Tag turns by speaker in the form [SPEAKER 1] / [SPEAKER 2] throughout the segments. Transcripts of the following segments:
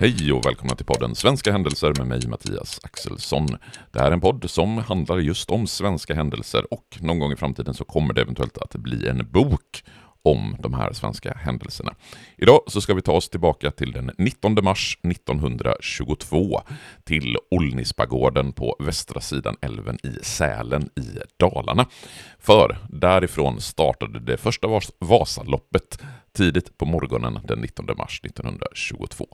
[SPEAKER 1] Hej och välkomna till podden Svenska händelser med mig Mattias Axelsson. Det här är en podd som handlar just om svenska händelser och någon gång i framtiden så kommer det eventuellt att bli en bok om de här svenska händelserna. Idag så ska vi ta oss tillbaka till den 19 mars 1922 till Olnispagården på västra sidan älven i Sälen i Dalarna. För därifrån startade det första Vasaloppet tidigt på morgonen den 19 mars 1922.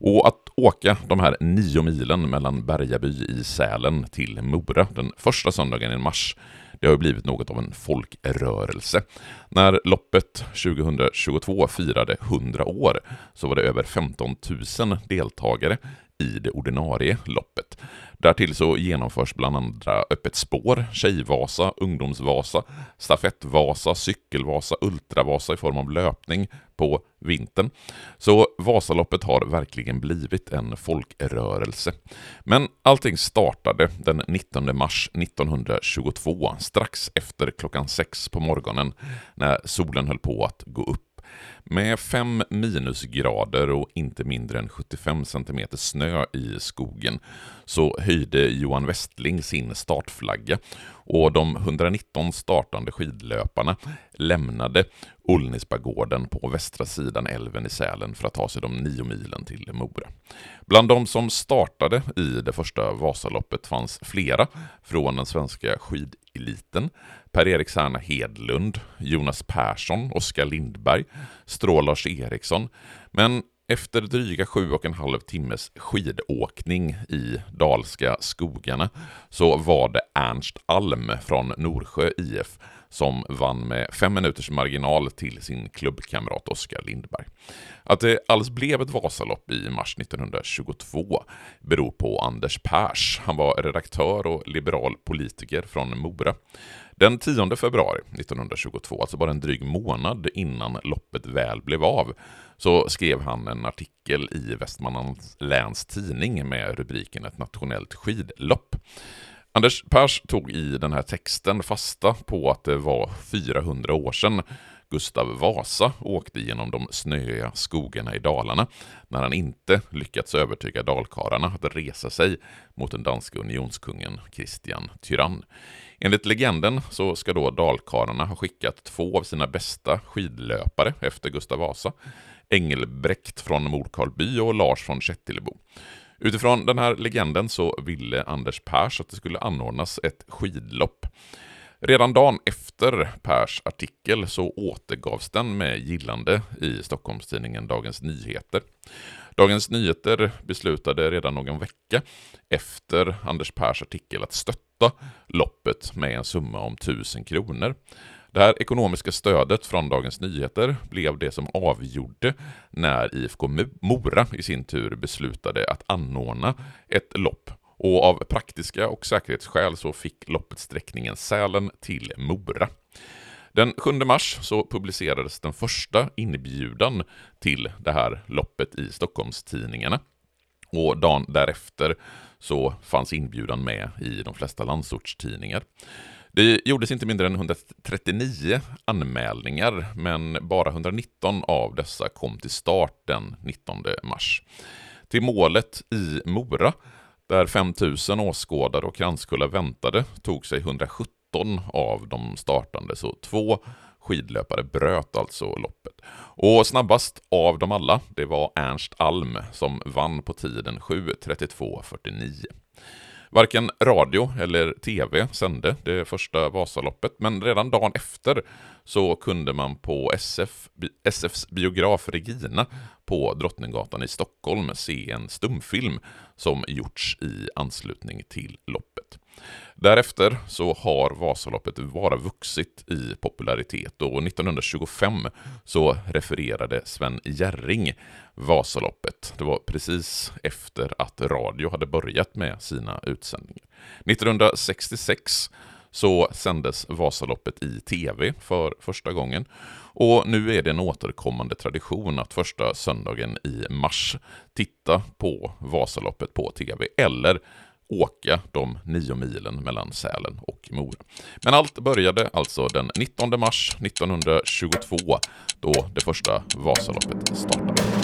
[SPEAKER 1] Och att åka de här nio milen mellan Bergaby i Sälen till Mora den första söndagen i mars det har blivit något av en folkrörelse. När loppet 2022 firade 100 år så var det över 15 000 deltagare i det ordinarie loppet. Därtill så genomförs bland andra Öppet spår, Tjejvasa, Ungdomsvasa, Stafettvasa, Cykelvasa, Ultravasa i form av löpning på vintern. Så Vasaloppet har verkligen blivit en folkrörelse. Men allting startade den 19 mars 1922, strax efter klockan sex på morgonen, när solen höll på att gå upp med fem minusgrader och inte mindre än 75 cm snö i skogen så höjde Johan Westling sin startflagga och de 119 startande skidlöparna lämnade Ullnisbagården på västra sidan älven i Sälen för att ta sig de nio milen till Mora. Bland de som startade i det första Vasaloppet fanns flera från den svenska skideliten. Per-Erik Särna Hedlund, Jonas Persson, Oskar Lindberg, Strålars Eriksson. Men efter dryga sju och en halv timmes skidåkning i dalska skogarna så var det Ernst Alm från Norsjö IF som vann med fem minuters marginal till sin klubbkamrat Oskar Lindberg. Att det alls blev ett Vasalopp i mars 1922 beror på Anders Pers. Han var redaktör och liberal politiker från Mora. Den 10 februari 1922, alltså bara en dryg månad innan loppet väl blev av, så skrev han en artikel i Västmanlands läns tidning med rubriken Ett nationellt skidlopp. Anders Pers tog i den här texten fasta på att det var 400 år sedan Gustav Vasa åkte genom de snöiga skogarna i Dalarna när han inte lyckats övertyga dalkarlarna att resa sig mot den danska unionskungen Kristian Tyrann. Enligt legenden så ska då dalkarlarna ha skickat två av sina bästa skidlöpare efter Gustav Vasa, Engelbrekt från Mordkarlby och Lars från Kättilebo. Utifrån den här legenden så ville Anders Pers att det skulle anordnas ett skidlopp. Redan dagen efter Pers artikel så återgavs den med gillande i Stockholmstidningen Dagens Nyheter. Dagens Nyheter beslutade redan någon vecka efter Anders Pers artikel att stötta loppet med en summa om 1000 kronor. Det här ekonomiska stödet från Dagens Nyheter blev det som avgjorde när IFK Mora i sin tur beslutade att anordna ett lopp och av praktiska och säkerhetsskäl så fick loppet sträckningen Sälen till Mora. Den 7 mars så publicerades den första inbjudan till det här loppet i Stockholmstidningarna. Och dagen därefter så fanns inbjudan med i de flesta landsortstidningar. Det gjordes inte mindre än 139 anmälningar, men bara 119 av dessa kom till start den 19 mars. Till målet i Mora, där 5000 åskådare och kranskullar väntade, tog sig 117 av de startande, så två skidlöpare bröt alltså loppet. Och snabbast av dem alla, det var Ernst Alm som vann på tiden 7.32.49. Varken radio eller tv sände det första Vasaloppet, men redan dagen efter så kunde man på SF, SFs biograf Regina på Drottninggatan i Stockholm se en stumfilm som gjorts i anslutning till loppet. Därefter så har Vasaloppet bara vuxit i popularitet och 1925 så refererade Sven Jerring Vasaloppet. Det var precis efter att radio hade börjat med sina utsändningar. 1966 så sändes Vasaloppet i tv för första gången. Och nu är det en återkommande tradition att första söndagen i mars titta på Vasaloppet på tv, eller åka de nio milen mellan Sälen och Mora. Men allt började alltså den 19 mars 1922 då det första Vasaloppet startade.